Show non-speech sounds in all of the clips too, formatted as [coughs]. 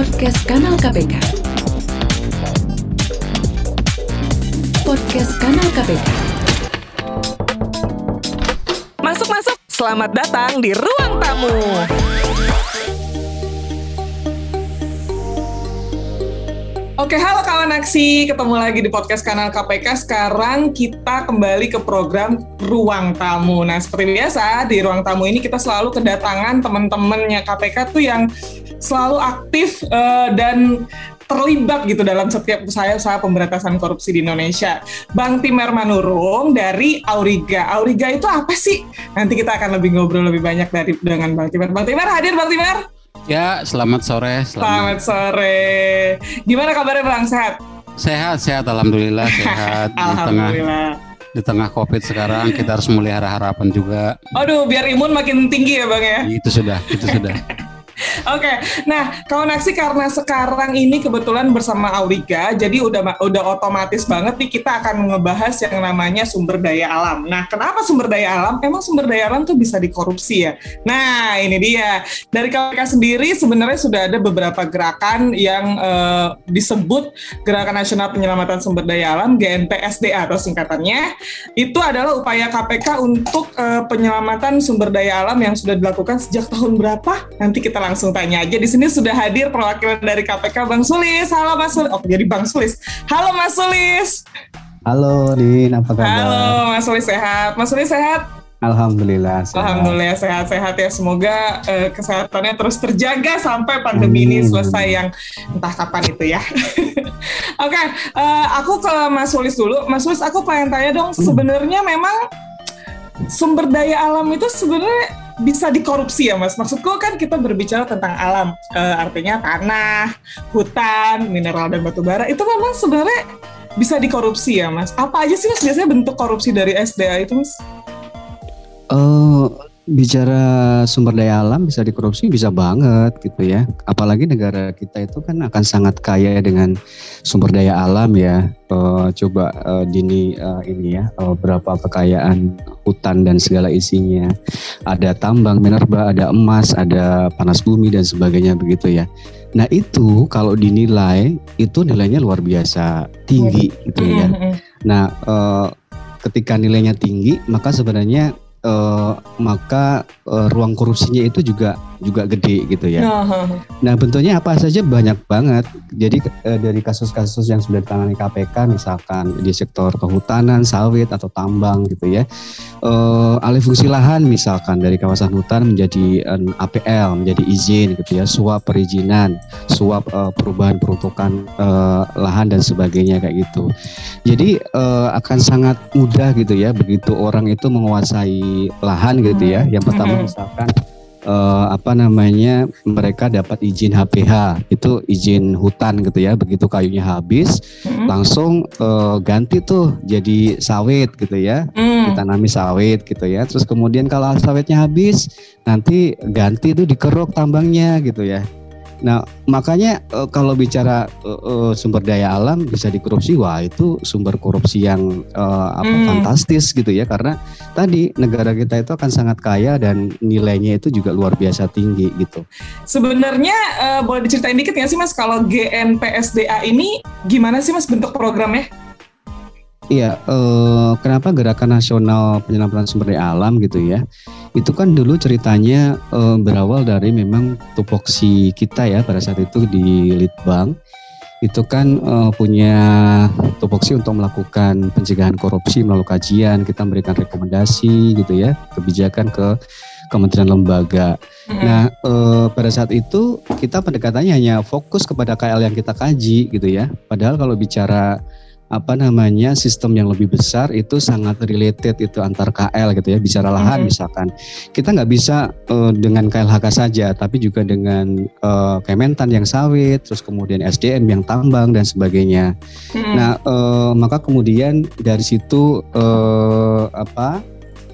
Podcast Kanal KPK. Podcast Kanal KPK. Masuk masuk, selamat datang di ruang tamu. Oke, halo kawan aksi. Ketemu lagi di podcast kanal KPK. Sekarang kita kembali ke program Ruang Tamu. Nah, seperti biasa, di Ruang Tamu ini kita selalu kedatangan teman-temannya KPK tuh yang selalu aktif eh, dan terlibat gitu dalam setiap usaha-usaha pemberantasan korupsi di Indonesia. Bang Timer Manurung dari Auriga. Auriga itu apa sih? Nanti kita akan lebih ngobrol lebih banyak dari dengan Bang Timer. Bang Timer hadir, Bang Timer. Ya, selamat sore. Selamat sore. Gimana kabarnya Bang? Sehat? Sehat, sehat. Alhamdulillah [laughs] sehat. di tengah Alhamdulillah. di tengah COVID sekarang kita harus melihara harapan juga. Aduh, biar imun makin tinggi ya Bang ya. Itu sudah, itu sudah. [laughs] Oke, nah kawan aksi karena sekarang ini kebetulan bersama Auriga, jadi udah udah otomatis banget nih kita akan ngebahas yang namanya sumber daya alam. Nah, kenapa sumber daya alam? Emang sumber daya alam tuh bisa dikorupsi ya? Nah, ini dia. Dari KPK sendiri sebenarnya sudah ada beberapa gerakan yang eh, disebut Gerakan Nasional Penyelamatan Sumber Daya Alam GNPSDA atau singkatannya. Itu adalah upaya KPK untuk eh, penyelamatan sumber daya alam yang sudah dilakukan sejak tahun berapa? Nanti kita langsung tanya aja. Di sini sudah hadir perwakilan dari KPK Bang Sulis. Halo Mas Sulis. Oh, jadi Bang Sulis. Halo Mas Sulis. Halo Din, apa kabar? Halo Mas Sulis sehat. Mas Sulis sehat? Alhamdulillah. sehat. Alhamdulillah sehat-sehat ya. Semoga eh, kesehatannya terus terjaga sampai pandemi ini Amin. selesai yang entah kapan itu ya. [laughs] Oke, eh, aku ke Mas Sulis dulu. Mas Sulis, aku pengen tanya dong. Sebenarnya memang sumber daya alam itu sebenarnya bisa dikorupsi ya mas. Maksudku kan kita berbicara tentang alam, Eh, artinya tanah, hutan, mineral dan batu bara. Itu memang sebenarnya bisa dikorupsi ya mas. Apa aja sih mas biasanya bentuk korupsi dari SDA itu mas? Eh, bicara sumber daya alam bisa dikorupsi bisa banget gitu ya. Apalagi negara kita itu kan akan sangat kaya dengan sumber daya alam ya. Eh, coba eh, dini eh, ini ya eh, berapa kekayaan hutan dan segala isinya. Ada tambang minerba, ada emas, ada panas bumi dan sebagainya begitu ya. Nah itu kalau dinilai itu nilainya luar biasa tinggi gitu ya. Nah, eh, ketika nilainya tinggi, maka sebenarnya eh, maka eh, ruang korupsinya itu juga juga gede gitu ya. Nah, Nah, bentuknya apa saja banyak banget. Jadi eh, dari kasus-kasus yang sudah ditangani KPK, misalkan di sektor kehutanan, sawit atau tambang gitu ya, eh, alih fungsi lahan misalkan dari kawasan hutan menjadi eh, APL, menjadi izin gitu ya, suap perizinan, suap eh, perubahan peruntukan eh, lahan dan sebagainya kayak gitu. Jadi eh, akan sangat mudah gitu ya, begitu orang itu menguasai lahan gitu ya. Yang pertama Mhm. misalkan eh, apa namanya mereka dapat izin HPH itu izin hutan gitu ya begitu kayunya habis Mm-mm. langsung eh, ganti tuh jadi sawit gitu ya Mm. ditanami sawit gitu ya terus kemudian kalau sawitnya habis nanti ganti tuh dikeruk tambangnya gitu ya nah makanya eh, kalau bicara eh, eh, sumber daya alam bisa dikorupsi wah itu sumber korupsi yang eh, apa Hmm. fantastis gitu ya karena tadi negara kita itu akan sangat kaya dan nilainya itu juga luar biasa tinggi gitu Sebenarnya eh, boleh diceritain dikit nggak sih mas kalau GNPSDA ini gimana sih mas bentuk programnya? Iya, eh, kenapa Gerakan Nasional Penyelamatan Sumber Daya Alam gitu ya? Itu kan dulu ceritanya eh, berawal dari memang tupoksi kita ya pada saat itu di Litbang. Itu kan eh, punya tupoksi untuk melakukan pencegahan korupsi melalui kajian, kita memberikan rekomendasi gitu ya, kebijakan ke kementerian lembaga. Nah, eh, pada saat itu kita pendekatannya hanya fokus kepada KL yang kita kaji gitu ya. Padahal kalau bicara apa namanya sistem yang lebih besar itu sangat related itu antar KL gitu ya bicara lahan Mhm. misalkan kita nggak bisa eh, dengan KLHK saja tapi juga dengan eh, Kementan yang sawit terus kemudian SDM yang tambang dan sebagainya Mm-mm. Nah, eh, maka kemudian dari situ eh, apa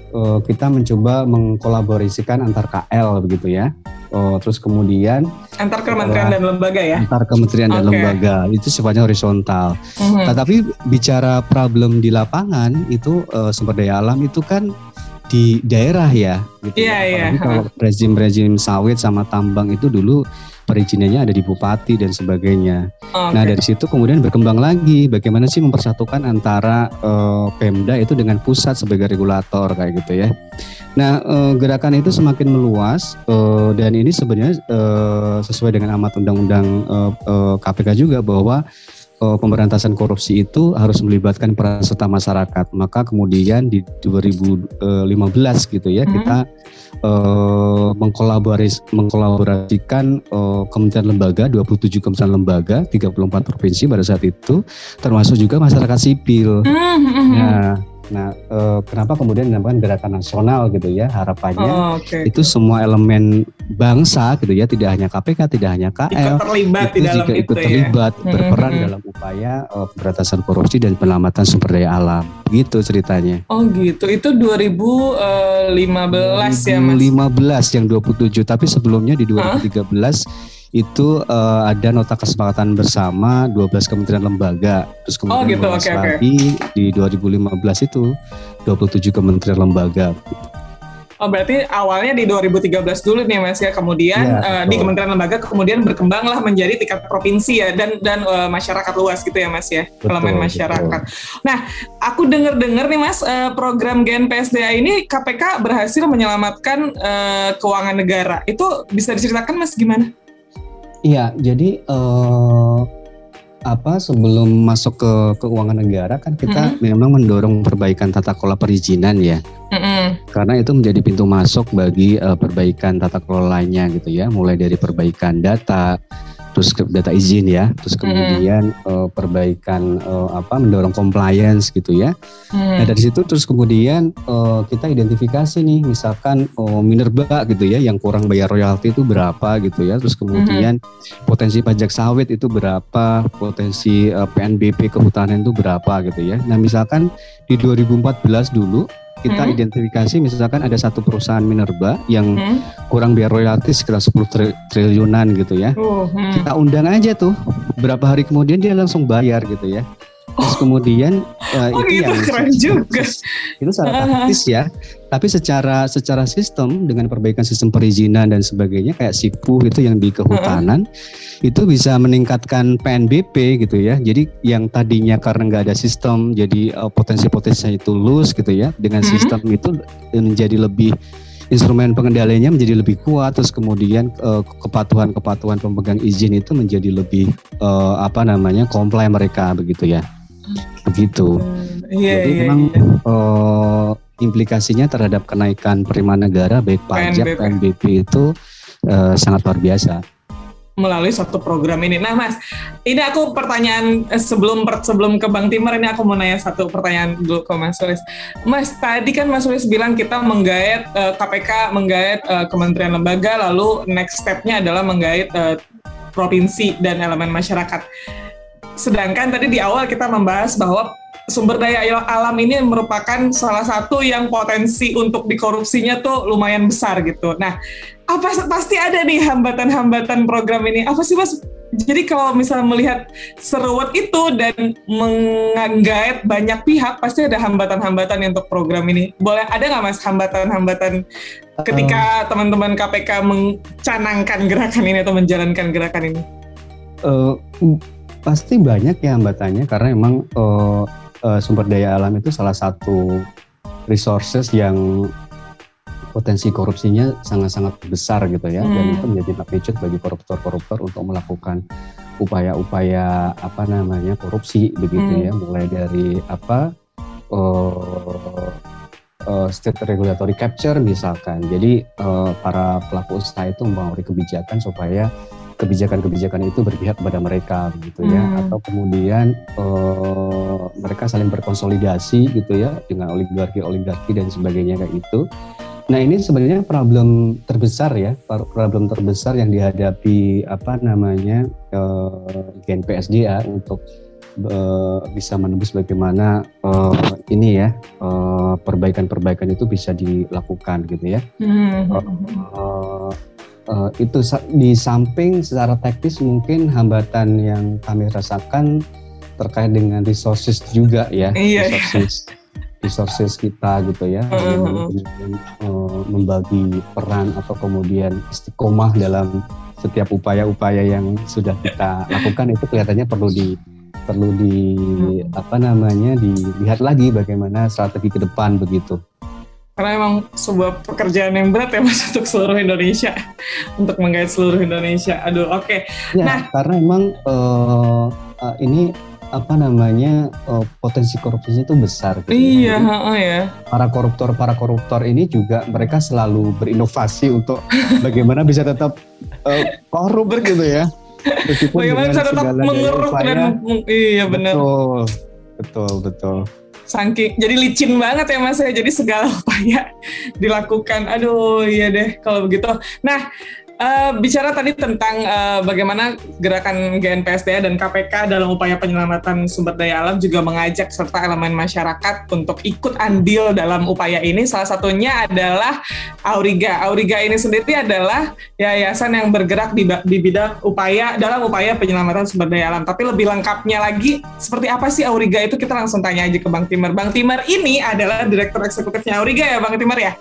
eh, kita mencoba mengkolaborasikan antar KL begitu ya. Oh, terus kemudian antar kementerian dan lembaga ya. antar kementerian dan Oke. lembaga itu sifatnya horizontal. Mhm. Tetapi bicara problem di lapangan itu eh, sumber daya alam itu kan di daerah ya gitu Iya, ya. iya, Apalagi kalau rezim-rezim sawit sama tambang itu dulu perizinannya ada di bupati dan sebagainya. Oke. Nah dari situ kemudian berkembang lagi bagaimana sih mempersatukan antara eh, Pemda itu dengan pusat sebagai regulator kayak gitu ya. Nah eh, gerakan itu semakin meluas eh, dan ini sebenarnya eh, sesuai dengan amat undang-undang eh, eh, KPK juga bahwa eh, pemberantasan korupsi itu harus melibatkan peran serta masyarakat. Maka kemudian di 2015 gitu ya Mhm. kita eh, mengkolaboris mengkolaborasikan eh, kementerian lembaga 27 kementerian lembaga 34 provinsi pada saat itu termasuk juga masyarakat sipil. Hmm, hmm, hmm. Nah, nah eh, kenapa kemudian dinamakan gerakan nasional gitu ya harapannya Oh, Oke. itu semua elemen bangsa gitu ya tidak hanya KPK tidak hanya KL Ikut terlibat di itu dalam juga itu ikut ya. terlibat Hmm, berperan hmm. dalam upaya eh, pemberantasan korupsi dan penyelamatan sumber daya alam gitu ceritanya. Oh gitu. Itu 2015 ya Mas. 2015 yang 27 tapi sebelumnya di 2013 itu eh, ada nota kesepakatan bersama 12 kementerian lembaga terus kemudian gitu, luas oke, oke. lagi di 2015 itu 27 kementerian lembaga Oh berarti awalnya di 2013 dulu nih Mas ya. Kemudian eh, betul. di Kementerian Lembaga kemudian berkembanglah menjadi tingkat provinsi ya dan dan eh, masyarakat luas gitu ya Mas ya. Betul, elemen masyarakat. Nah, aku dengar-dengar nih Mas eh, program GNPSDA ini KPK berhasil menyelamatkan eh, keuangan negara. Itu bisa diceritakan Mas gimana? Iya, jadi eh, apa sebelum masuk ke keuangan negara kan kita memang mendorong perbaikan tata kelola perizinan ya. Mm-mm. Karena itu menjadi pintu masuk bagi eh, perbaikan tata kelola lainnya gitu ya, mulai dari perbaikan data, terus ke data izin ya, terus kemudian eh, perbaikan eh, apa mendorong compliance gitu ya. Hmm. Nah dari situ terus kemudian eh, kita identifikasi nih, misalkan oh, minerba gitu ya, yang kurang bayar royalti itu berapa gitu ya, terus kemudian potensi pajak sawit itu berapa, potensi eh, PNBP kehutanan itu berapa gitu ya. Nah misalkan di 2014 dulu kita Hmm. identifikasi misalkan ada satu perusahaan minerba yang Hmm. kurang bayar royalti sekitar 10 tri- triliunan gitu ya. Uh, hmm. Kita undang aja tuh. Berapa hari kemudian dia langsung bayar gitu ya. Terus kemudian eh, Oh, itu gitu, yang keren juga. [laughs] itu secara taktis ya. Tapi secara secara sistem dengan perbaikan sistem perizinan dan sebagainya kayak SIPU itu yang di kehutanan itu bisa meningkatkan PNBP gitu ya. Jadi yang tadinya karena nggak ada sistem jadi eh, potensi-potensinya itu loose gitu ya. Dengan Mhm. sistem itu menjadi lebih instrumen pengendaliannya menjadi lebih kuat terus kemudian eh, kepatuhan-kepatuhan pemegang izin itu menjadi lebih apa namanya comply mereka begitu ya. Begitu. Iya, Jadi iya, memang iya. eh, implikasinya terhadap kenaikan penerimaan negara baik pajak PNBP. PNBP itu eh, sangat luar biasa. melalui satu program ini. Nah, Mas, ini aku pertanyaan eh, sebelum sebelum ke Bang Timur ini aku mau nanya satu pertanyaan dulu ke Mas Sulis. Mas, tadi kan Mas Sulis bilang kita menggait eh, KPK menggait eh, Kementerian Lembaga, lalu next step-nya adalah menggait eh, provinsi dan elemen masyarakat. Sedangkan tadi di awal kita membahas bahwa sumber daya alam ini merupakan salah satu yang potensi untuk dikorupsinya tuh lumayan besar gitu. Nah, apa pasti ada nih hambatan-hambatan program ini. Apa sih Mas? Jadi kalau misalnya melihat seruat itu dan menggait banyak pihak, pasti ada hambatan-hambatan untuk program ini. Boleh ada nggak Mas hambatan-hambatan ketika teman-teman KPK mencanangkan gerakan ini atau menjalankan gerakan ini? Eh, pasti banyak ya hambatannya karena memang eh, eh, sumber daya alam itu salah satu resources yang potensi korupsinya sangat-sangat besar gitu ya dan Hmm. itu menjadi magnitude bagi koruptor-koruptor untuk melakukan upaya-upaya apa namanya korupsi begitu Hmm. ya mulai dari apa eh, eh, state regulatory capture misalkan jadi eh, para pelaku usaha itu mempengaruhi kebijakan supaya kebijakan-kebijakan itu berpihak kepada mereka begitu ya Hmm. atau kemudian eh, mereka saling berkonsolidasi gitu ya dengan oligarki-oligarki dan sebagainya kayak itu. Nah ini sebenarnya problem terbesar ya, problem terbesar yang dihadapi apa namanya eh, GNPSDA untuk eh, bisa menembus bagaimana eh, ini ya perbaikan-perbaikan itu bisa dilakukan gitu ya. Hmm. Eh, eh, itu di samping secara teknis mungkin hambatan yang kami rasakan terkait dengan resources juga ya Iya. resources resources kita gitu ya, kemudian eh, membagi peran atau kemudian istiqomah dalam setiap upaya-upaya yang sudah kita lakukan itu kelihatannya perlu di perlu di Mm. apa namanya dilihat lagi bagaimana strategi ke depan begitu. Karena emang sebuah pekerjaan yang berat ya mas untuk seluruh Indonesia, [laughs] untuk menggait seluruh Indonesia. Aduh, oke. Ya, Nah. karena emang eh, eh, ini apa namanya eh, potensi korupsinya itu besar. Gitu ya. Iya, Jadi, heeh ya. para koruptor para koruptor ini juga mereka selalu berinovasi untuk [laughs] bagaimana bisa tetap eh, korup gitu ya. Meskipun Bagaimana bisa tetap mengeruk dan iya benar. betul, betul, betul. Saking jadi licin banget ya mas ya. Jadi segala [laughs] upaya dilakukan. Aduh, iya deh kalau begitu. Nah, eh, bicara tadi tentang eh, bagaimana gerakan GNPSDA dan KPK dalam upaya penyelamatan sumber daya alam juga mengajak serta elemen masyarakat untuk ikut andil dalam upaya ini. Salah satunya adalah Auriga. Auriga ini sendiri adalah yayasan yang bergerak di, di bidang upaya dalam upaya penyelamatan sumber daya alam. Tapi lebih lengkapnya lagi, seperti apa sih Auriga itu kita langsung tanya aja ke Bang Timur. Bang Timur ini adalah direktur eksekutifnya Auriga ya Bang Timur ya?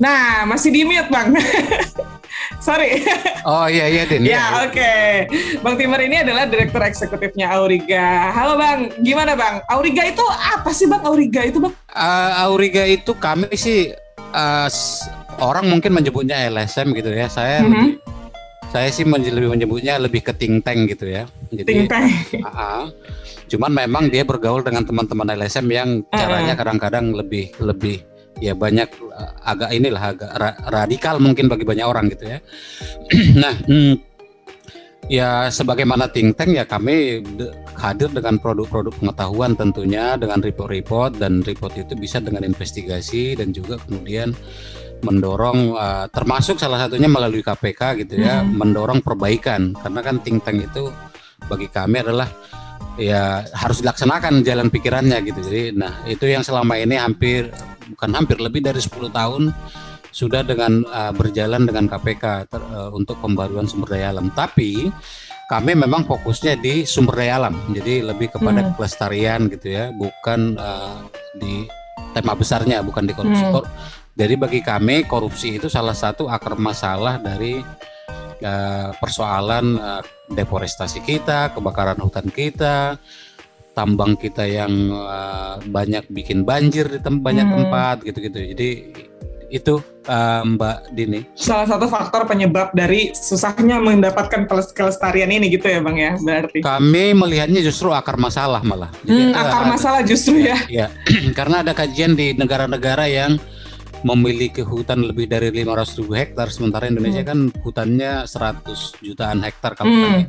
Nah, masih di mute Bang. [laughs] Sorry. Oh iya iya Din. Ya, oke. Bang Timur ini adalah direktur eksekutifnya Auriga. Halo Bang, gimana Bang? Auriga itu apa sih Bang? Auriga itu Bang? Eh, Auriga itu kami sih s- orang mungkin menyebutnya LSM gitu ya. Saya Mhm. saya sih lebih menyebutnya lebih ke think tank gitu ya. Think Jadi tank. [laughs] ah, cuman memang dia bergaul dengan teman-teman LSM yang caranya kadang-kadang lebih lebih ya banyak eh, agak inilah agak ra- radikal mungkin bagi banyak orang gitu ya. [clears throat] nah, hmm, ya sebagaimana think tank ya kami hadir dengan produk-produk pengetahuan tentunya dengan report-report dan report itu bisa dengan investigasi dan juga kemudian mendorong eh, termasuk salah satunya melalui KPK gitu ya Mhm. mendorong perbaikan karena kan think tank itu bagi kami adalah ya harus dilaksanakan jalan pikirannya gitu jadi nah itu yang selama ini hampir bukan hampir lebih dari 10 tahun sudah dengan uh, berjalan dengan KPK ter- uh, untuk pembaruan sumber daya alam tapi kami memang fokusnya di sumber daya alam jadi lebih kepada Hmm. kelestarian gitu ya bukan uh, di tema besarnya bukan di korupsi Hmm. Kor- jadi bagi kami korupsi itu salah satu akar masalah dari uh, persoalan uh, deforestasi kita, kebakaran hutan kita, tambang kita yang uh, banyak bikin banjir di tem- banyak Hmm. tempat gitu-gitu. Jadi itu uh, Mbak Dini. Salah satu faktor penyebab dari susahnya mendapatkan keles- kelestarian ini gitu ya Bang ya berarti. Kami melihatnya justru akar masalah malah. Hmm, ada- akar masalah justru ya. Ya, [clears throat] karena ada kajian di negara-negara yang memiliki hutan lebih dari 500 ribu hektar, sementara Indonesia kan hutannya 100 jutaan hektar kalau Hmm. kami.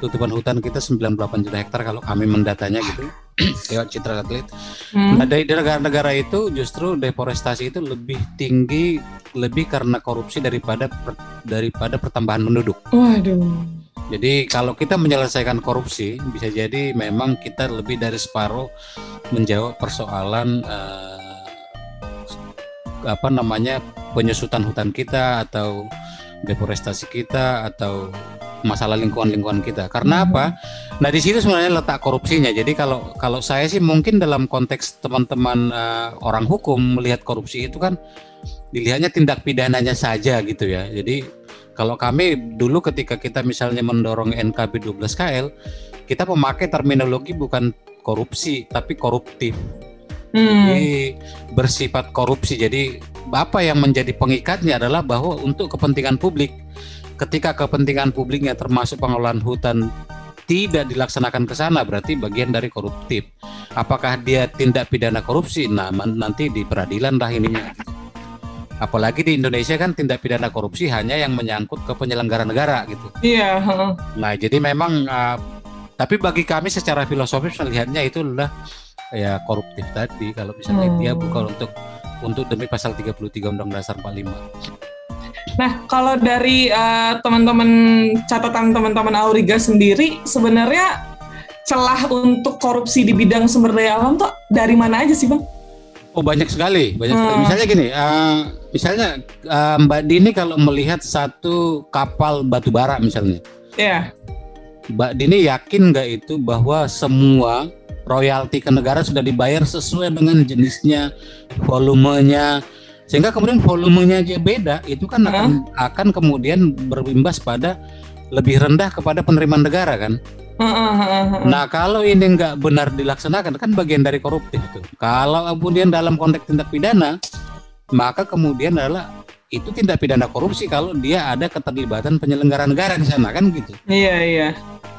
Tutupan hutan kita 98 juta hektar kalau kami mendatanya gitu. [coughs] Lewat citra satelit. Hmm. Nah, dari negara-negara itu justru deforestasi itu lebih tinggi lebih karena korupsi daripada per- daripada pertambahan penduduk. Waduh. Jadi kalau kita menyelesaikan korupsi bisa jadi memang kita lebih dari separuh menjawab persoalan eh, apa namanya penyusutan hutan kita atau deforestasi kita atau masalah lingkungan-lingkungan kita. Karena Mhm. apa? Nah di situ sebenarnya letak korupsinya. Jadi kalau kalau saya sih mungkin dalam konteks teman-teman eh, orang hukum melihat korupsi itu kan dilihatnya tindak pidananya saja gitu ya. Jadi kalau kami dulu ketika kita misalnya mendorong NKB 12 KL, kita memakai terminologi bukan korupsi tapi koruptif. Hmm. Jadi bersifat korupsi. Jadi apa yang menjadi pengikatnya adalah bahwa untuk kepentingan publik, ketika kepentingan publiknya termasuk pengelolaan hutan tidak dilaksanakan ke sana berarti bagian dari koruptif. Apakah dia tindak pidana korupsi? Nah, nanti di peradilan lah ininya. Apalagi di Indonesia kan tindak pidana korupsi hanya yang menyangkut ke penyelenggara negara gitu. Iya. heeh. Nah, jadi memang uh, tapi bagi kami secara filosofis melihatnya itu adalah ya koruptif tadi kalau misalnya Hmm. dia bukan untuk untuk demi pasal 33 Undang Dasar 45. Nah, kalau dari eh, teman-teman catatan teman-teman Auriga sendiri, sebenarnya celah untuk korupsi di bidang sumber daya alam tuh dari mana aja sih, Bang? Oh, banyak sekali, banyak sekali. Hmm. Misalnya gini, uh, misalnya uh, Mbak Dini kalau melihat satu kapal batu bara misalnya, Ya. Mbak Dini yakin nggak itu bahwa semua royalti ke negara sudah dibayar sesuai dengan jenisnya, volumenya, sehingga kemudian volumenya aja beda, itu kan akan, akan kemudian berimbas pada lebih rendah kepada penerimaan negara kan. Nah kalau ini nggak benar dilaksanakan kan bagian dari koruptif tuh. Kalau kemudian dalam konteks tindak pidana, maka kemudian adalah itu tindak pidana korupsi kalau dia ada keterlibatan penyelenggara negara di sana kan gitu. Iya iya.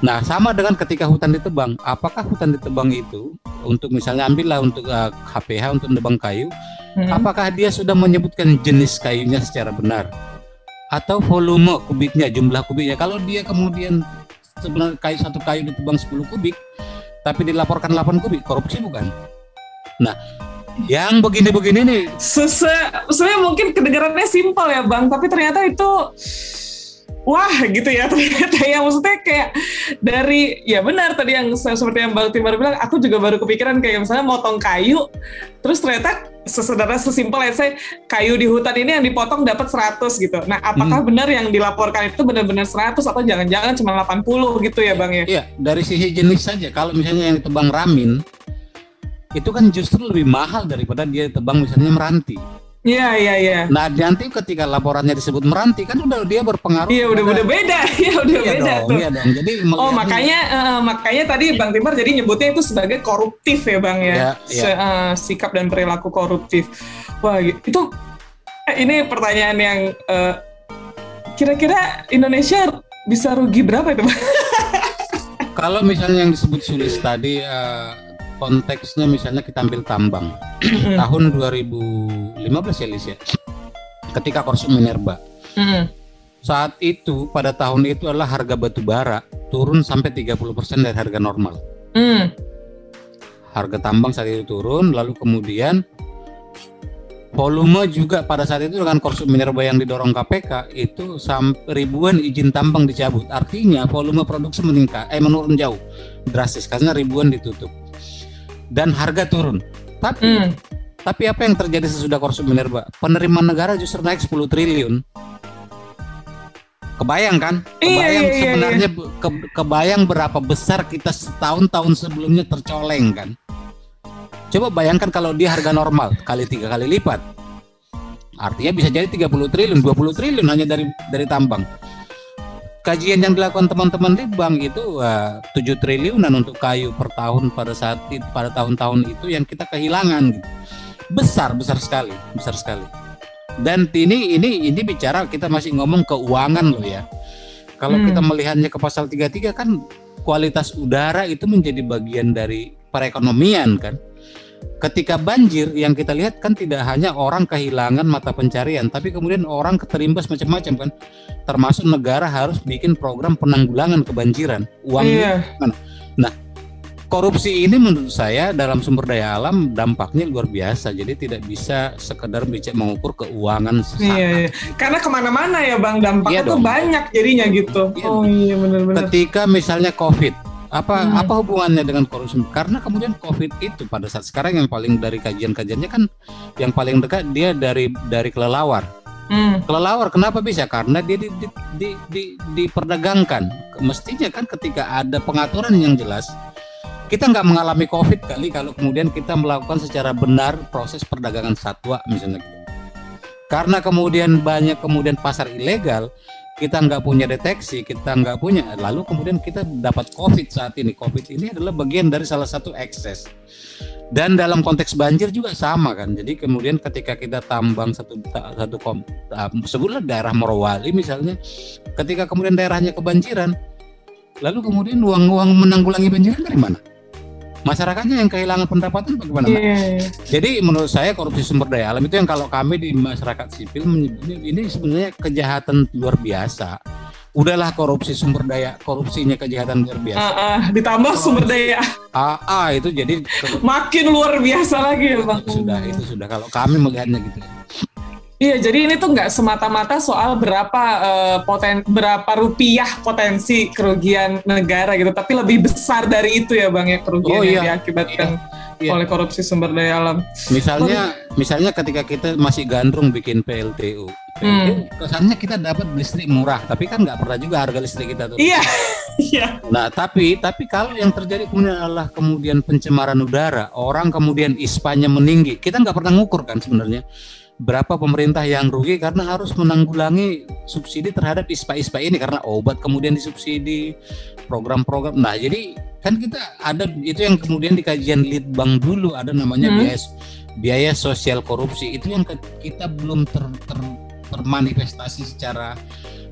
Nah sama dengan ketika hutan ditebang, apakah hutan ditebang itu untuk misalnya ambillah untuk uh, eh, HPH untuk nebang kayu, hmm. apakah dia sudah menyebutkan jenis kayunya secara benar atau volume kubiknya, jumlah kubiknya? Kalau dia kemudian sebenarnya kayu satu kayu ditebang 10 kubik, tapi dilaporkan 8 kubik, korupsi bukan? Nah yang begini-begini nih sebenarnya mungkin kedengarannya simpel ya bang tapi ternyata itu wah gitu ya [laughs] ternyata ya maksudnya kayak dari ya benar tadi yang seperti yang Bang Timar bilang aku juga baru kepikiran kayak misalnya motong kayu terus ternyata sesederhana sesimpel ya saya kayu di hutan ini yang dipotong dapat 100 gitu. Nah, apakah hmm. benar yang dilaporkan itu benar-benar 100 atau jangan-jangan cuma 80 gitu ya, Bang ya? Iya, dari sisi jenis saja. Kalau misalnya yang ditebang ramin itu kan justru lebih mahal daripada dia tebang misalnya meranti. Iya iya iya. Nah nanti ketika laporannya disebut meranti kan udah dia berpengaruh. Iya udah udah beda, [laughs] iya udah iya beda dong, tuh. Iya dong. Jadi oh makanya uh, makanya tadi Bang Timar jadi nyebutnya itu sebagai koruptif ya Bang ya, ya, ya. uh, sikap dan perilaku koruptif. Wah itu eh, ini pertanyaan yang uh, kira-kira Indonesia bisa rugi berapa itu Bang? [laughs] Kalau misalnya yang disebut sulis tadi uh, konteksnya misalnya kita ambil tambang. Tahun 2015 ya Lis ya? Ketika korupsi Minerba saat itu pada tahun itu adalah harga batu bara turun sampai 30% dari harga normal. Mm. harga tambang saat itu turun lalu kemudian volume juga pada saat itu dengan korupsi minerba yang didorong KPK itu sampai ribuan izin tambang dicabut. Artinya volume produksi meningkat eh menurun jauh drastis karena ribuan ditutup dan harga turun. Tapi mm. tapi apa yang terjadi sesudah korupsi Minerba? Penerimaan negara justru naik 10 triliun. Kebayang kan? Iya, kebayang iya, iya, sebenarnya iya. Ke, kebayang berapa besar kita setahun-tahun sebelumnya tercoleng kan? Coba bayangkan kalau dia harga normal kali tiga kali lipat. Artinya bisa jadi 30 triliun, 20 triliun hanya dari dari tambang kajian yang dilakukan teman-teman di bank itu uh, 7 triliunan untuk kayu per tahun pada saat itu, pada tahun-tahun itu yang kita kehilangan gitu. Besar, besar sekali, besar sekali. Dan ini ini ini bicara kita masih ngomong keuangan loh ya. Kalau hmm. kita melihatnya ke pasal 33 kan kualitas udara itu menjadi bagian dari perekonomian kan ketika banjir yang kita lihat kan tidak hanya orang kehilangan mata pencarian, tapi kemudian orang keterimbas macam-macam kan. Termasuk negara harus bikin program penanggulangan kebanjiran. Uangnya iya. mana? Nah, korupsi ini menurut saya dalam sumber daya alam dampaknya luar biasa. Jadi tidak bisa sekedar bicara mengukur keuangan sesaat. Iya, iya. Karena ke mana-mana ya bang dampaknya iya tuh banyak jadinya gitu. Iya. Oh iya benar-benar. Ketika misalnya COVID apa hmm. apa hubungannya dengan korupsi? Karena kemudian COVID itu pada saat sekarang yang paling dari kajian-kajiannya kan yang paling dekat dia dari dari kelelawar. Hmm. Kelelawar kenapa bisa? Karena dia di, di, di, di, diperdagangkan. Mestinya kan ketika ada pengaturan yang jelas, kita nggak mengalami COVID kali kalau kemudian kita melakukan secara benar proses perdagangan satwa misalnya gitu. Karena kemudian banyak kemudian pasar ilegal, kita nggak punya deteksi, kita nggak punya, lalu kemudian kita dapat COVID saat ini. COVID ini adalah bagian dari salah satu ekses. Dan dalam konteks banjir juga sama kan. Jadi kemudian ketika kita tambang satu satu kom, sebutlah daerah Morowali misalnya, ketika kemudian daerahnya kebanjiran, lalu kemudian uang-uang menanggulangi banjiran dari mana? Masyarakatnya yang kehilangan pendapatan bagaimana? Yeah. Jadi menurut saya korupsi sumber daya alam itu yang kalau kami di masyarakat sipil menyebutnya ini sebenarnya kejahatan luar biasa. Udahlah korupsi sumber daya, korupsinya kejahatan luar biasa. Uh, uh, ditambah sumber daya. Ah, uh, uh, itu jadi makin luar biasa lagi ya bang. Sudah itu sudah kalau kami melihatnya gitu. Iya, jadi ini tuh nggak semata-mata soal berapa uh, poten berapa rupiah potensi kerugian negara gitu, tapi lebih besar dari itu ya bang ya kerugian oh, yang iya. diakibatkan iya. Iya. oleh korupsi sumber daya alam. Misalnya, oh, misalnya ketika kita masih gandrung bikin PLTU, hmm. kesannya kita dapat listrik murah, tapi kan nggak pernah juga harga listrik kita tuh. Iya, [laughs] iya. nah, tapi tapi kalau yang terjadi kemudian adalah kemudian pencemaran udara, orang kemudian ispanya meninggi, kita nggak pernah ngukur kan sebenarnya berapa pemerintah yang rugi karena harus menanggulangi subsidi terhadap ISPA-ISPA ini karena obat kemudian disubsidi program-program. Nah, jadi kan kita ada itu yang kemudian di kajian Litbang dulu ada namanya hmm. biaya biaya sosial korupsi itu yang kita belum ter, ter, termanifestasi secara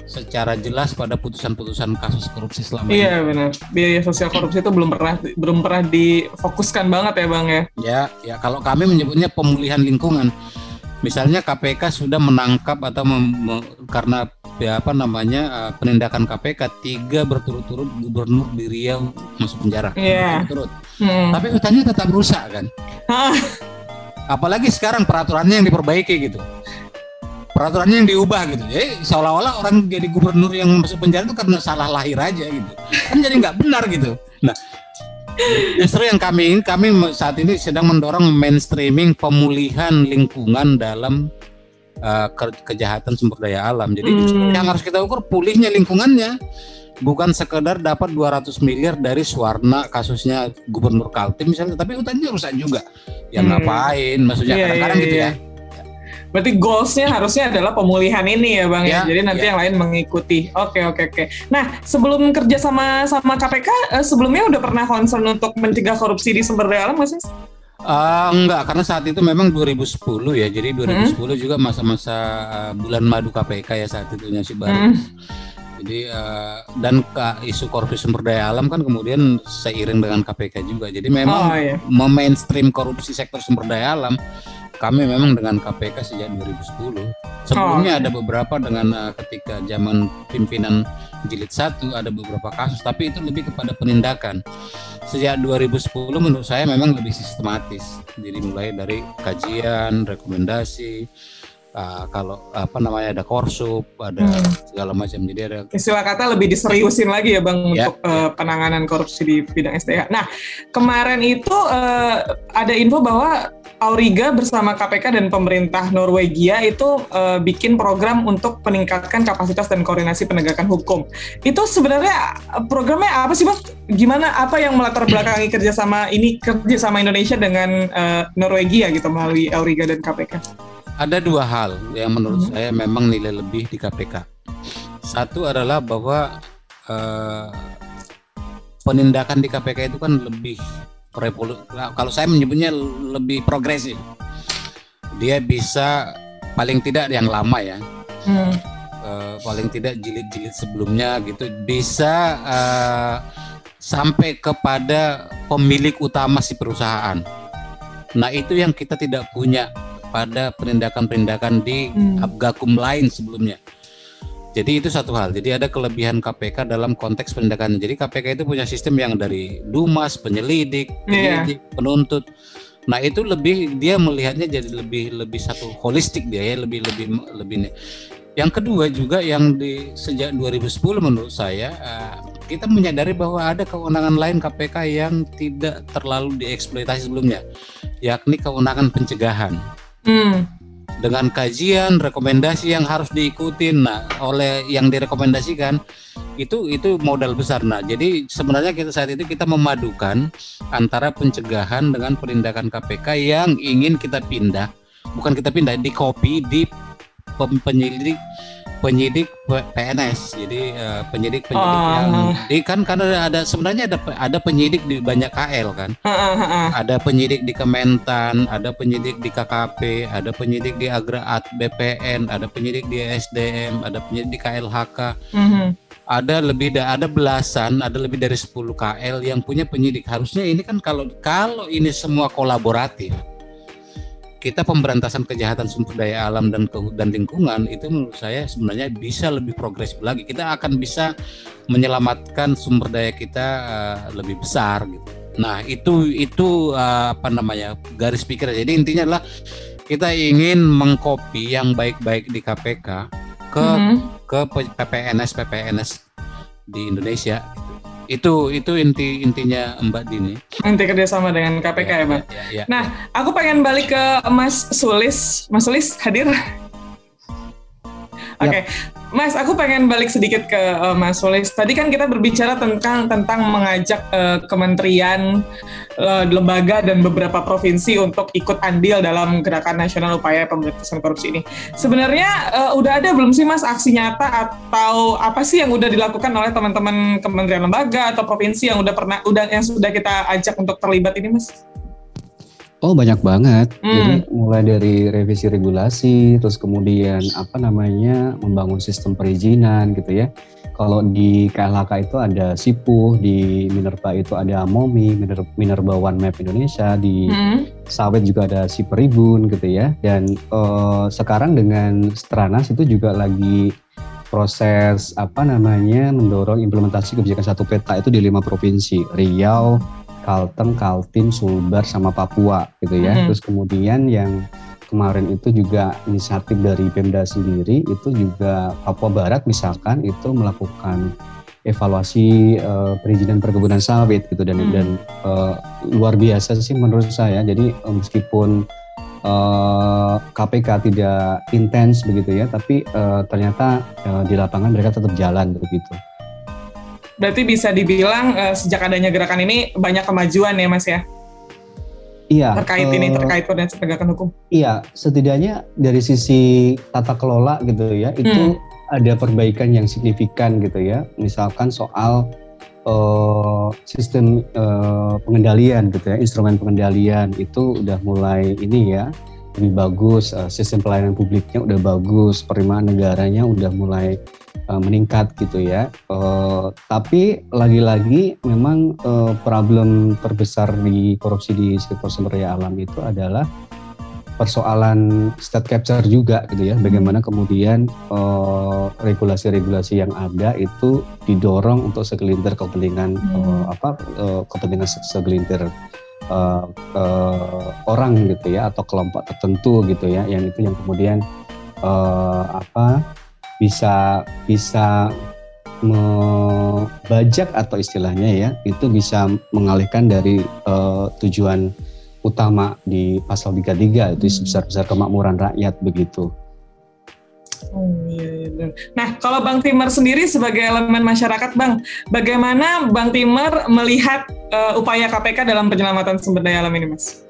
secara jelas pada putusan-putusan kasus korupsi selama iya, ini. Iya benar. Biaya sosial korupsi itu belum pernah belum pernah difokuskan banget ya bang ya. Ya, ya kalau kami menyebutnya pemulihan lingkungan misalnya KPK sudah menangkap atau mem, karena ya apa namanya uh, penindakan KPK tiga berturut-turut gubernur di Riau masuk penjara. Yeah. berturut hmm. tapi hutannya tetap rusak kan? Apalagi sekarang peraturannya yang diperbaiki gitu. Peraturannya yang diubah gitu. Jadi seolah-olah orang jadi gubernur yang masuk penjara itu karena salah lahir aja gitu. Kan jadi nggak benar gitu. Nah Justru yang kami kami saat ini sedang mendorong mainstreaming pemulihan lingkungan dalam uh, ke kejahatan sumber daya alam. Jadi hmm. yang harus kita ukur pulihnya lingkungannya bukan sekedar dapat 200 miliar dari Suwarna kasusnya Gubernur Kaltim misalnya, tapi hutannya rusak juga. Yang hmm. ngapain? Maksudnya iya, kadang-kadang yeah, yeah, gitu ya. Berarti goalsnya harusnya adalah pemulihan ini ya bang ya. ya? Jadi nanti ya. yang lain mengikuti. Oke oke oke. Nah sebelum kerja sama sama KPK eh, sebelumnya udah pernah concern untuk mencegah korupsi di sumber daya alam nggak sih? Uh, enggak, karena saat itu memang 2010 ya. Jadi 2010 hmm? juga masa-masa uh, bulan madu KPK ya saat itu si baru. Hmm. Jadi uh, dan ke isu korupsi sumber daya alam kan kemudian seiring dengan KPK juga. Jadi memang oh, iya. memainstream korupsi sektor sumber daya alam kami memang dengan KPK sejak 2010. Sebelumnya oh. ada beberapa dengan uh, ketika zaman pimpinan jilid satu ada beberapa kasus, tapi itu lebih kepada penindakan. Sejak 2010 menurut saya memang lebih sistematis. Jadi mulai dari kajian, rekomendasi, uh, kalau apa namanya ada korsup, ada hmm. segala macam. Jadi ada istilah kata lebih diseriusin lagi ya bang ya, untuk. Uh, penanganan korupsi di bidang SDH. Nah kemarin itu uh, ada info bahwa Auriga bersama KPK dan pemerintah Norwegia itu uh, bikin program untuk meningkatkan kapasitas dan koordinasi penegakan hukum. Itu sebenarnya programnya apa sih bang? Gimana apa yang melatar belakangi kerjasama ini kerjasama Indonesia dengan uh, Norwegia gitu melalui Auriga dan KPK? Ada dua hal yang menurut hmm. saya memang nilai lebih di KPK. Satu adalah bahwa uh, penindakan di KPK itu kan lebih revolu kalau saya menyebutnya lebih progresif. Dia bisa paling tidak yang lama ya. Hmm. Uh, paling tidak jilid-jilid sebelumnya gitu bisa uh, sampai kepada pemilik utama si perusahaan. Nah, itu yang kita tidak punya pada penindakan-penindakan di hmm. Abgakum lain sebelumnya. Jadi itu satu hal. Jadi ada kelebihan KPK dalam konteks penindakan. Jadi KPK itu punya sistem yang dari dumas, penyelidik, iya. penyelidik, yeah. penuntut. Nah itu lebih dia melihatnya jadi lebih lebih satu holistik dia ya lebih lebih lebih. Yang kedua juga yang di sejak 2010 menurut saya uh, kita menyadari bahwa ada kewenangan lain KPK yang tidak terlalu dieksploitasi sebelumnya, yakni kewenangan pencegahan. Hmm. Dengan kajian, rekomendasi yang harus diikuti, nah oleh yang direkomendasikan itu itu modal besar. Nah, jadi sebenarnya kita saat itu kita memadukan antara pencegahan dengan penindakan KPK yang ingin kita pindah, bukan kita pindah, di copy di penyelidik penyidik PNS jadi uh, penyidik penyidik oh. yang di kan karena ada sebenarnya ada ada penyidik di banyak KL kan uh, uh, uh. ada penyidik di Kementan ada penyidik di KKP ada penyidik di Agraat BPN ada penyidik di SDM ada penyidik di KLHK. -huh. ada lebih ada belasan ada lebih dari 10 KL yang punya penyidik harusnya ini kan kalau kalau ini semua kolaboratif kita pemberantasan kejahatan sumber daya alam dan ke, dan lingkungan itu menurut saya sebenarnya bisa lebih progresif lagi. Kita akan bisa menyelamatkan sumber daya kita uh, lebih besar gitu. Nah, itu itu uh, apa namanya? garis pikir. Jadi intinya adalah kita ingin mengcopy yang baik-baik di KPK ke Mhm. ke P- PPNS PPNS di Indonesia. Itu itu inti intinya Mbak Dini. Nanti kerjasama dengan KPK ya, Bang. Ya, ya. Nah, aku pengen balik ke Mas Sulis. Mas Sulis hadir? Oke, Mas, aku pengen balik sedikit ke eh, Mas Sulis. Tadi kan kita berbicara tentang tentang mengajak eh, kementerian, eh, lembaga dan beberapa provinsi untuk ikut andil dalam gerakan nasional upaya pemberantasan korupsi ini. Sebenarnya eh, udah ada belum sih Mas aksi nyata atau apa sih yang udah dilakukan oleh teman-teman kementerian lembaga atau provinsi yang udah pernah udah yang sudah kita ajak untuk terlibat ini, Mas? Oh banyak banget. Hmm. Jadi mulai dari revisi regulasi, terus kemudian apa namanya membangun sistem perizinan gitu ya. Kalau di KLHK itu ada SIPU, di Minerba itu ada MOMI, Miner, Minerba One Map Indonesia, di Hmm. Sawit juga ada Siperibun gitu ya. Dan eh, sekarang dengan Stranas itu juga lagi proses apa namanya mendorong implementasi kebijakan satu peta itu di lima provinsi Riau, Kalteng, Kaltim, Sulbar sama Papua gitu ya. Mhm. Terus kemudian yang kemarin itu juga inisiatif dari Pemda sendiri itu juga Papua Barat misalkan itu melakukan evaluasi eh, perizinan perkebunan sawit gitu dan Hmm. dan eh, luar biasa sih menurut saya. Jadi eh, meskipun eh, KPK tidak intens begitu ya, tapi eh, ternyata eh, di lapangan mereka tetap jalan begitu. Berarti bisa dibilang eh, sejak adanya gerakan ini banyak kemajuan ya Mas ya Iya. terkait ini eh, terkait koordinasi penegakan hukum. Iya, setidaknya dari sisi tata kelola gitu ya, itu ada perbaikan yang signifikan gitu ya. Misalkan soal eh, sistem eh, pengendalian gitu ya, instrumen pengendalian itu udah mulai ini ya lebih bagus, sistem pelayanan publiknya udah bagus, penerimaan negaranya udah mulai eh, meningkat gitu ya. Eh, tapi lagi-lagi memang eh, problem terbesar di korupsi di sektor sumber daya alam itu adalah persoalan state capture juga gitu ya. Bagaimana kemudian regulasi-regulasi yang ada itu didorong untuk segelintir kepentingan Hmm. eh, apa eh, kepentingan se- segelintir eh, eh, orang gitu ya atau kelompok tertentu gitu ya. Yang itu yang kemudian eh, apa bisa bisa membajak atau istilahnya ya itu bisa mengalihkan dari eh, tujuan utama di pasal 33 itu sebesar-besar kemakmuran rakyat begitu. Oh, iya, iya. Nah, kalau Bang Timer sendiri sebagai elemen masyarakat, Bang, bagaimana Bang Timer melihat eh, upaya KPK dalam penyelamatan sumber daya alam ini, Mas?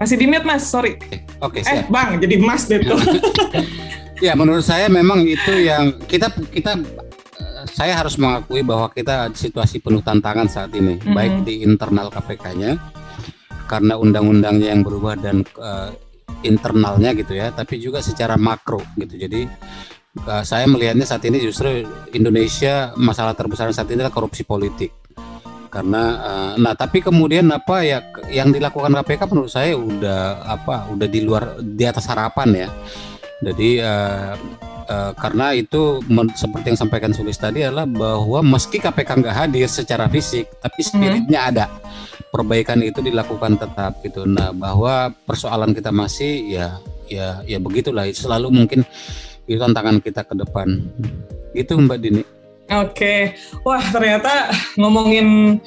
Masih di mute, Mas. Sorry. Oke, Eh, siap. Bang, jadi Mas deh tuh. [laughs] Ya, menurut saya memang itu yang kita kita eh, saya harus mengakui bahwa kita situasi penuh tantangan saat ini, Mhm. baik di internal KPK-nya karena undang-undangnya yang berubah dan eh, internalnya gitu ya, tapi juga secara makro gitu. Jadi eh, saya melihatnya saat ini justru Indonesia masalah terbesar saat ini adalah korupsi politik. Karena eh, nah tapi kemudian apa ya yang dilakukan KPK menurut saya udah apa udah di luar di atas harapan ya. Jadi eh, eh, karena itu men- seperti yang sampaikan Sulis tadi adalah bahwa meski KPK nggak hadir secara fisik, tapi spiritnya ada. Perbaikan itu dilakukan tetap gitu. Nah bahwa persoalan kita masih ya ya ya begitulah. Selalu mungkin itu tantangan kita ke depan. Gitu Mbak Dini. Oke, wah ternyata ngomongin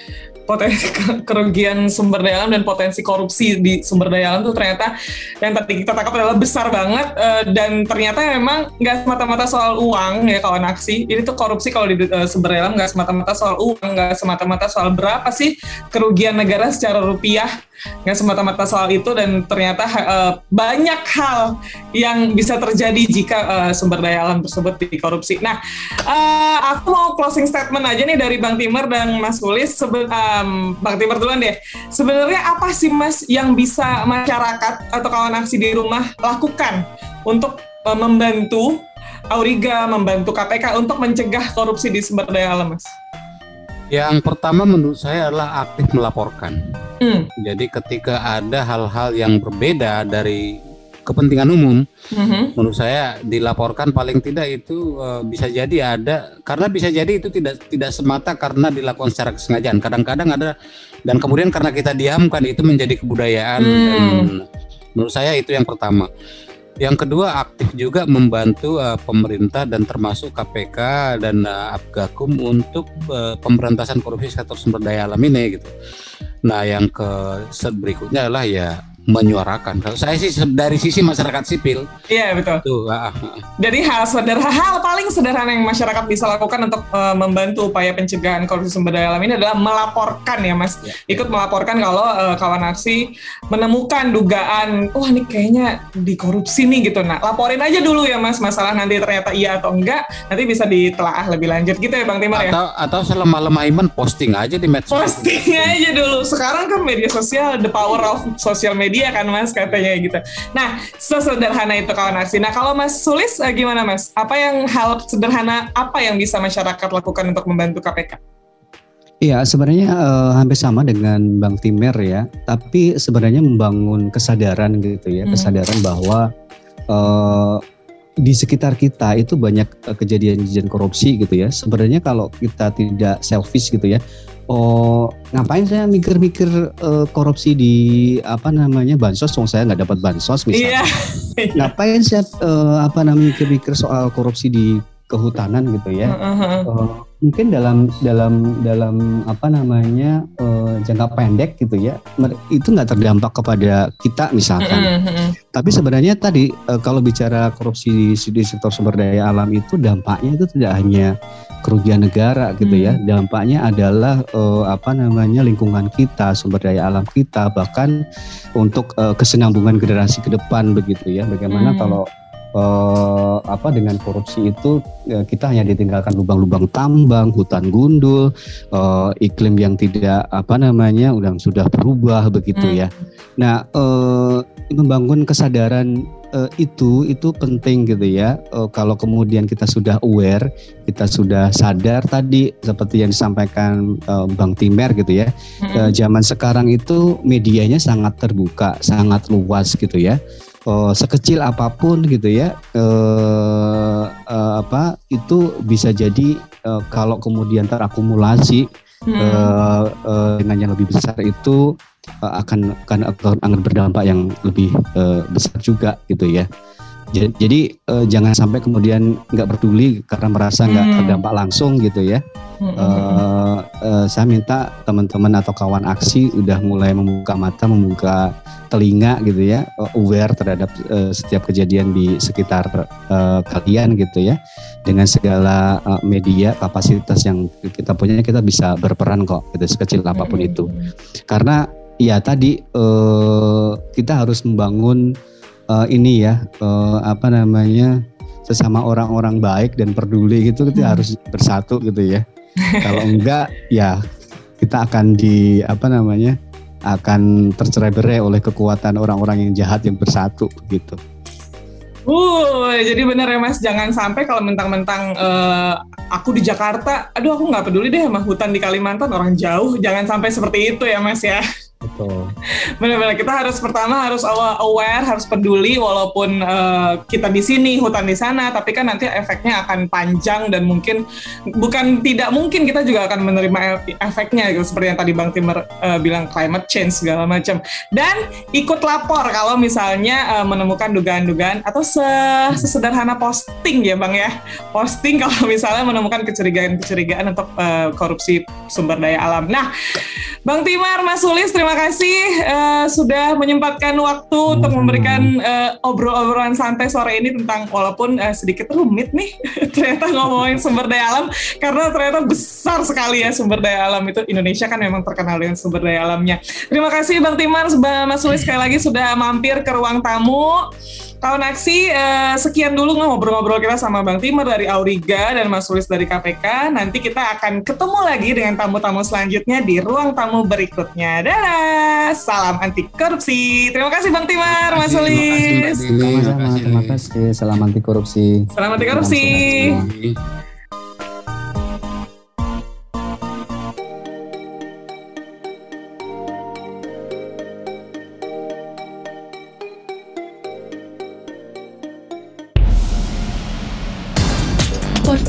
potensi ke- kerugian sumber daya alam dan potensi korupsi di sumber daya alam tuh ternyata yang tadi kita tangkap adalah besar banget eh, dan ternyata memang nggak semata-mata soal uang ya kawan aksi. Ini tuh korupsi kalau di eh, sumber daya alam nggak semata-mata soal uang nggak semata-mata soal berapa sih kerugian negara secara rupiah nggak semata-mata soal itu dan ternyata eh, banyak hal yang bisa terjadi jika eh, sumber daya alam tersebut dikorupsi. Nah, Eh, aku mau closing statement aja nih dari Bang Timer dan Mas Kulis. Sebe- em, Bang Timer duluan deh. Sebenarnya apa sih Mas yang bisa masyarakat atau kawan aksi di rumah lakukan untuk eh, membantu Auriga, membantu KPK untuk mencegah korupsi di sumber daya alam, Mas? Yang pertama menurut saya adalah aktif melaporkan. Hmm. Jadi ketika ada hal-hal yang berbeda dari kepentingan umum, Mhm. menurut saya dilaporkan paling tidak itu eh, bisa jadi ada karena bisa jadi itu tidak tidak semata karena dilakukan secara kesengajaan. Kadang-kadang ada dan kemudian karena kita diamkan itu menjadi kebudayaan Hmm. dan Menurut saya itu yang pertama. Yang kedua aktif juga membantu uh, pemerintah dan termasuk KPK dan uh, Abgakum untuk uh, pemberantasan korupsi sektor sumber daya alam ini gitu. Nah, yang ke berikutnya adalah ya menyuarakan. Kalau saya sih dari sisi masyarakat sipil. Iya betul. Tuh, ah, ah, ah. Jadi hal sederhana, hal paling sederhana yang masyarakat bisa lakukan untuk uh, membantu upaya pencegahan korupsi sumber daya alam ini adalah melaporkan ya mas. Ya, Ikut melaporkan kalau uh, kawan aksi menemukan dugaan, wah ini kayaknya dikorupsi nih gitu. Nah laporin aja dulu ya mas masalah nanti ternyata iya atau enggak, nanti bisa ditelaah lebih lanjut gitu ya bang Timur ya. Atau atau selama lemah iman posting aja di medsos. Posting aja dulu. Sekarang kan media sosial, the power of social media dia kan mas katanya gitu. Nah sesederhana itu kawan aksi. Nah kalau Mas Sulis eh, gimana Mas? Apa yang hal sederhana apa yang bisa masyarakat lakukan untuk membantu KPK? Iya, sebenarnya uh, hampir sama dengan Bang Timer ya. Tapi sebenarnya membangun kesadaran gitu ya, hmm. kesadaran bahwa uh, di sekitar kita itu banyak kejadian-kejadian korupsi gitu ya. Sebenarnya kalau kita tidak selfish gitu ya, oh ngapain saya mikir-mikir uh, korupsi di apa namanya bansos, dong saya nggak dapat bansos misalnya. Yeah. [laughs] ngapain saya uh, apa namanya mikir-mikir soal korupsi di kehutanan gitu ya. Uh -huh. uh, mungkin dalam dalam dalam apa namanya uh, jangka pendek gitu ya itu nggak terdampak kepada kita misalkan. Uh -huh. Tapi sebenarnya tadi uh, kalau bicara korupsi di, di sektor sumber daya alam itu dampaknya itu tidak hanya kerugian negara gitu ya. Hmm. Dampaknya adalah uh, apa namanya lingkungan kita, sumber daya alam kita, bahkan untuk uh, kesinambungan generasi ke depan begitu ya. Bagaimana hmm. kalau uh, apa dengan korupsi itu uh, kita hanya ditinggalkan lubang-lubang tambang, hutan gundul, uh, iklim yang tidak apa namanya udah sudah berubah begitu hmm. ya. Nah, uh, membangun kesadaran uh, itu itu penting gitu ya. Uh, kalau kemudian kita sudah aware, kita sudah sadar tadi seperti yang disampaikan uh, Bang Timer gitu ya. Hmm. Uh, zaman sekarang itu medianya sangat terbuka, sangat luas gitu ya. Uh, sekecil apa pun gitu ya, uh, uh, apa itu bisa jadi uh, kalau kemudian terakumulasi hmm. uh, dengan yang lebih besar itu uh, akan akan akan berdampak yang lebih uh, besar juga gitu ya. Jadi, jadi uh, jangan sampai kemudian nggak peduli karena merasa nggak hmm. terdampak langsung gitu ya. Hmm. Uh, uh, saya minta teman-teman atau kawan aksi udah mulai membuka mata, membuka telinga gitu ya, uh, aware terhadap uh, setiap kejadian di sekitar uh, kalian gitu ya. Dengan segala uh, media kapasitas yang kita punya, kita bisa berperan kok, gitu sekecil apa pun hmm. itu. Karena ya tadi uh, kita harus membangun uh, ini ya uh, apa namanya sesama orang-orang baik dan peduli gitu kita hmm. harus bersatu gitu ya. [laughs] Kalau enggak ya kita akan di apa namanya akan tercerai-berai oleh kekuatan orang-orang yang jahat yang bersatu gitu. Uh, jadi benar ya Mas, jangan sampai kalau mentang-mentang uh, aku di Jakarta, aduh aku nggak peduli deh sama hutan di Kalimantan orang jauh, jangan sampai seperti itu ya Mas ya. Betul. Benar-benar kita harus pertama harus aware, harus peduli walaupun uh, kita di sini, hutan di sana, tapi kan nanti efeknya akan panjang dan mungkin bukan tidak mungkin kita juga akan menerima efeknya gitu seperti yang tadi Bang Timur uh, bilang climate change segala macam. Dan ikut lapor kalau misalnya uh, menemukan dugaan-dugaan atau se sesederhana posting ya Bang ya. Posting kalau misalnya menemukan kecurigaan-kecurigaan untuk uh, korupsi sumber daya alam. Nah, Bang Timar, Mas Sulis, terima kasih uh, sudah menyempatkan waktu hmm. untuk memberikan uh, obrol-obrolan santai sore ini tentang walaupun uh, sedikit rumit nih [laughs] ternyata ngomongin sumber daya alam karena ternyata besar sekali ya sumber daya alam itu Indonesia kan memang terkenal dengan sumber daya alamnya. Terima kasih Bang Timar, Mas Sulis sekali lagi sudah mampir ke ruang tamu. Kawan Aksi, uh, sekian dulu ngobrol-ngobrol kita sama Bang Timur dari Auriga dan Mas Sulis dari KPK. Nanti kita akan ketemu lagi dengan tamu-tamu selanjutnya di ruang tamu berikutnya. Dadah, salam anti korupsi. Terima kasih Bang Timur, Mas Sulis. Terima kasih, terima kasih. Salam anti korupsi. Salam anti korupsi.